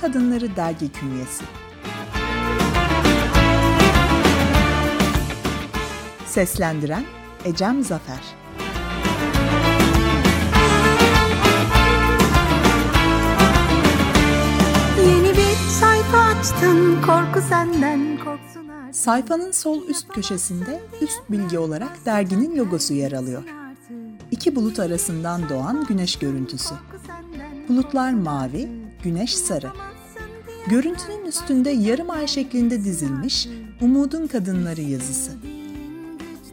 Kadınları dergi künyesi. Seslendiren Ecem Zafer Yeni bir sayfa açtın korku senden korksun artık. Sayfanın sol üst köşesinde üst bilgi olarak derginin logosu yer alıyor. İki bulut arasından doğan güneş görüntüsü. Bulutlar mavi, güneş sarı. Görüntünün üstünde yarım ay şeklinde dizilmiş Umudun Kadınları yazısı.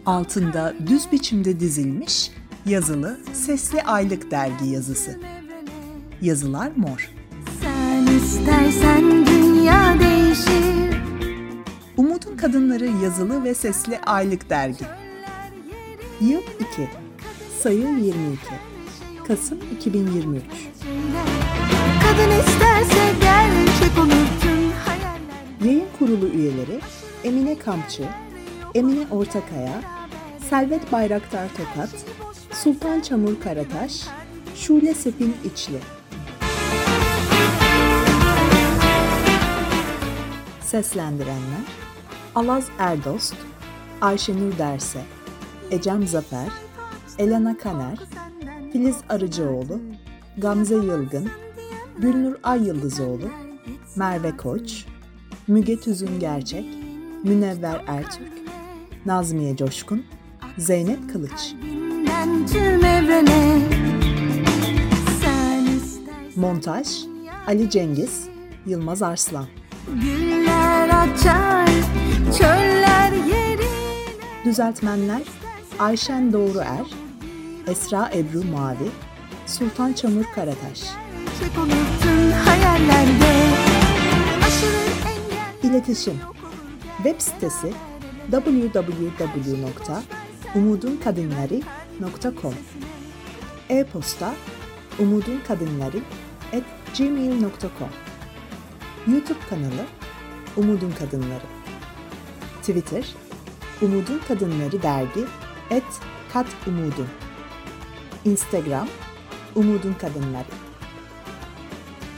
Altında düz biçimde dizilmiş yazılı Sesli Aylık Dergi yazısı. Yazılar mor. Sen istersen dünya değişir. Umudun Kadınları yazılı ve sesli aylık dergi. Yıl 2. Sayı 22. Kasım 2023. Kadın isterse Kamçı, Emine Ortakaya, Selvet Bayraktar Tokat, Sultan Çamur Karataş, Şule Sepin İçli. Seslendirenler Alaz Erdost, Ayşenur Derse, Ecem Zafer, Elena Kaner, Filiz Arıcıoğlu, Gamze Yılgın, Gülnur Ay Yıldızoğlu, Merve Koç, Müge Tüzün Gerçek, Münevver Ertürk, Nazmiye Coşkun, Zeynep Kılıç. Montaj Ali Cengiz, Yılmaz Arslan. güller açar. Çöller yerine. Düzeltmenler Ayşen Doğru Er, Esra Ebru Mavi, Sultan Çamur Karataş. İletişim Web sitesi www.umudunkadınları.com E-posta umudunkadınları@gmail.com YouTube kanalı Umudun Kadınları Twitter Umudun Kadınları Dergi et kat umudun Instagram Umudun Kadınları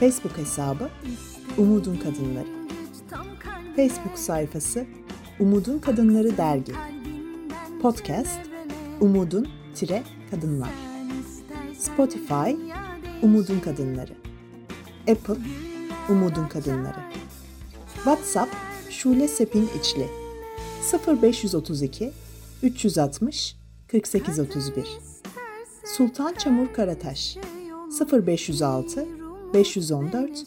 Facebook hesabı Umudun Kadınları Facebook sayfası Umudun Kadınları Dergi. Podcast Umudun Tire Kadınlar Spotify Umudun Kadınları. Apple Umudun Kadınları. WhatsApp Şule Sepin İçli. 0532 360 4831 Sultan Çamur Karataş. 0506 514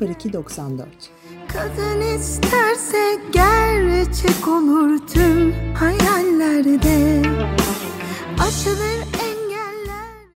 0294 Kadın isterse gerçek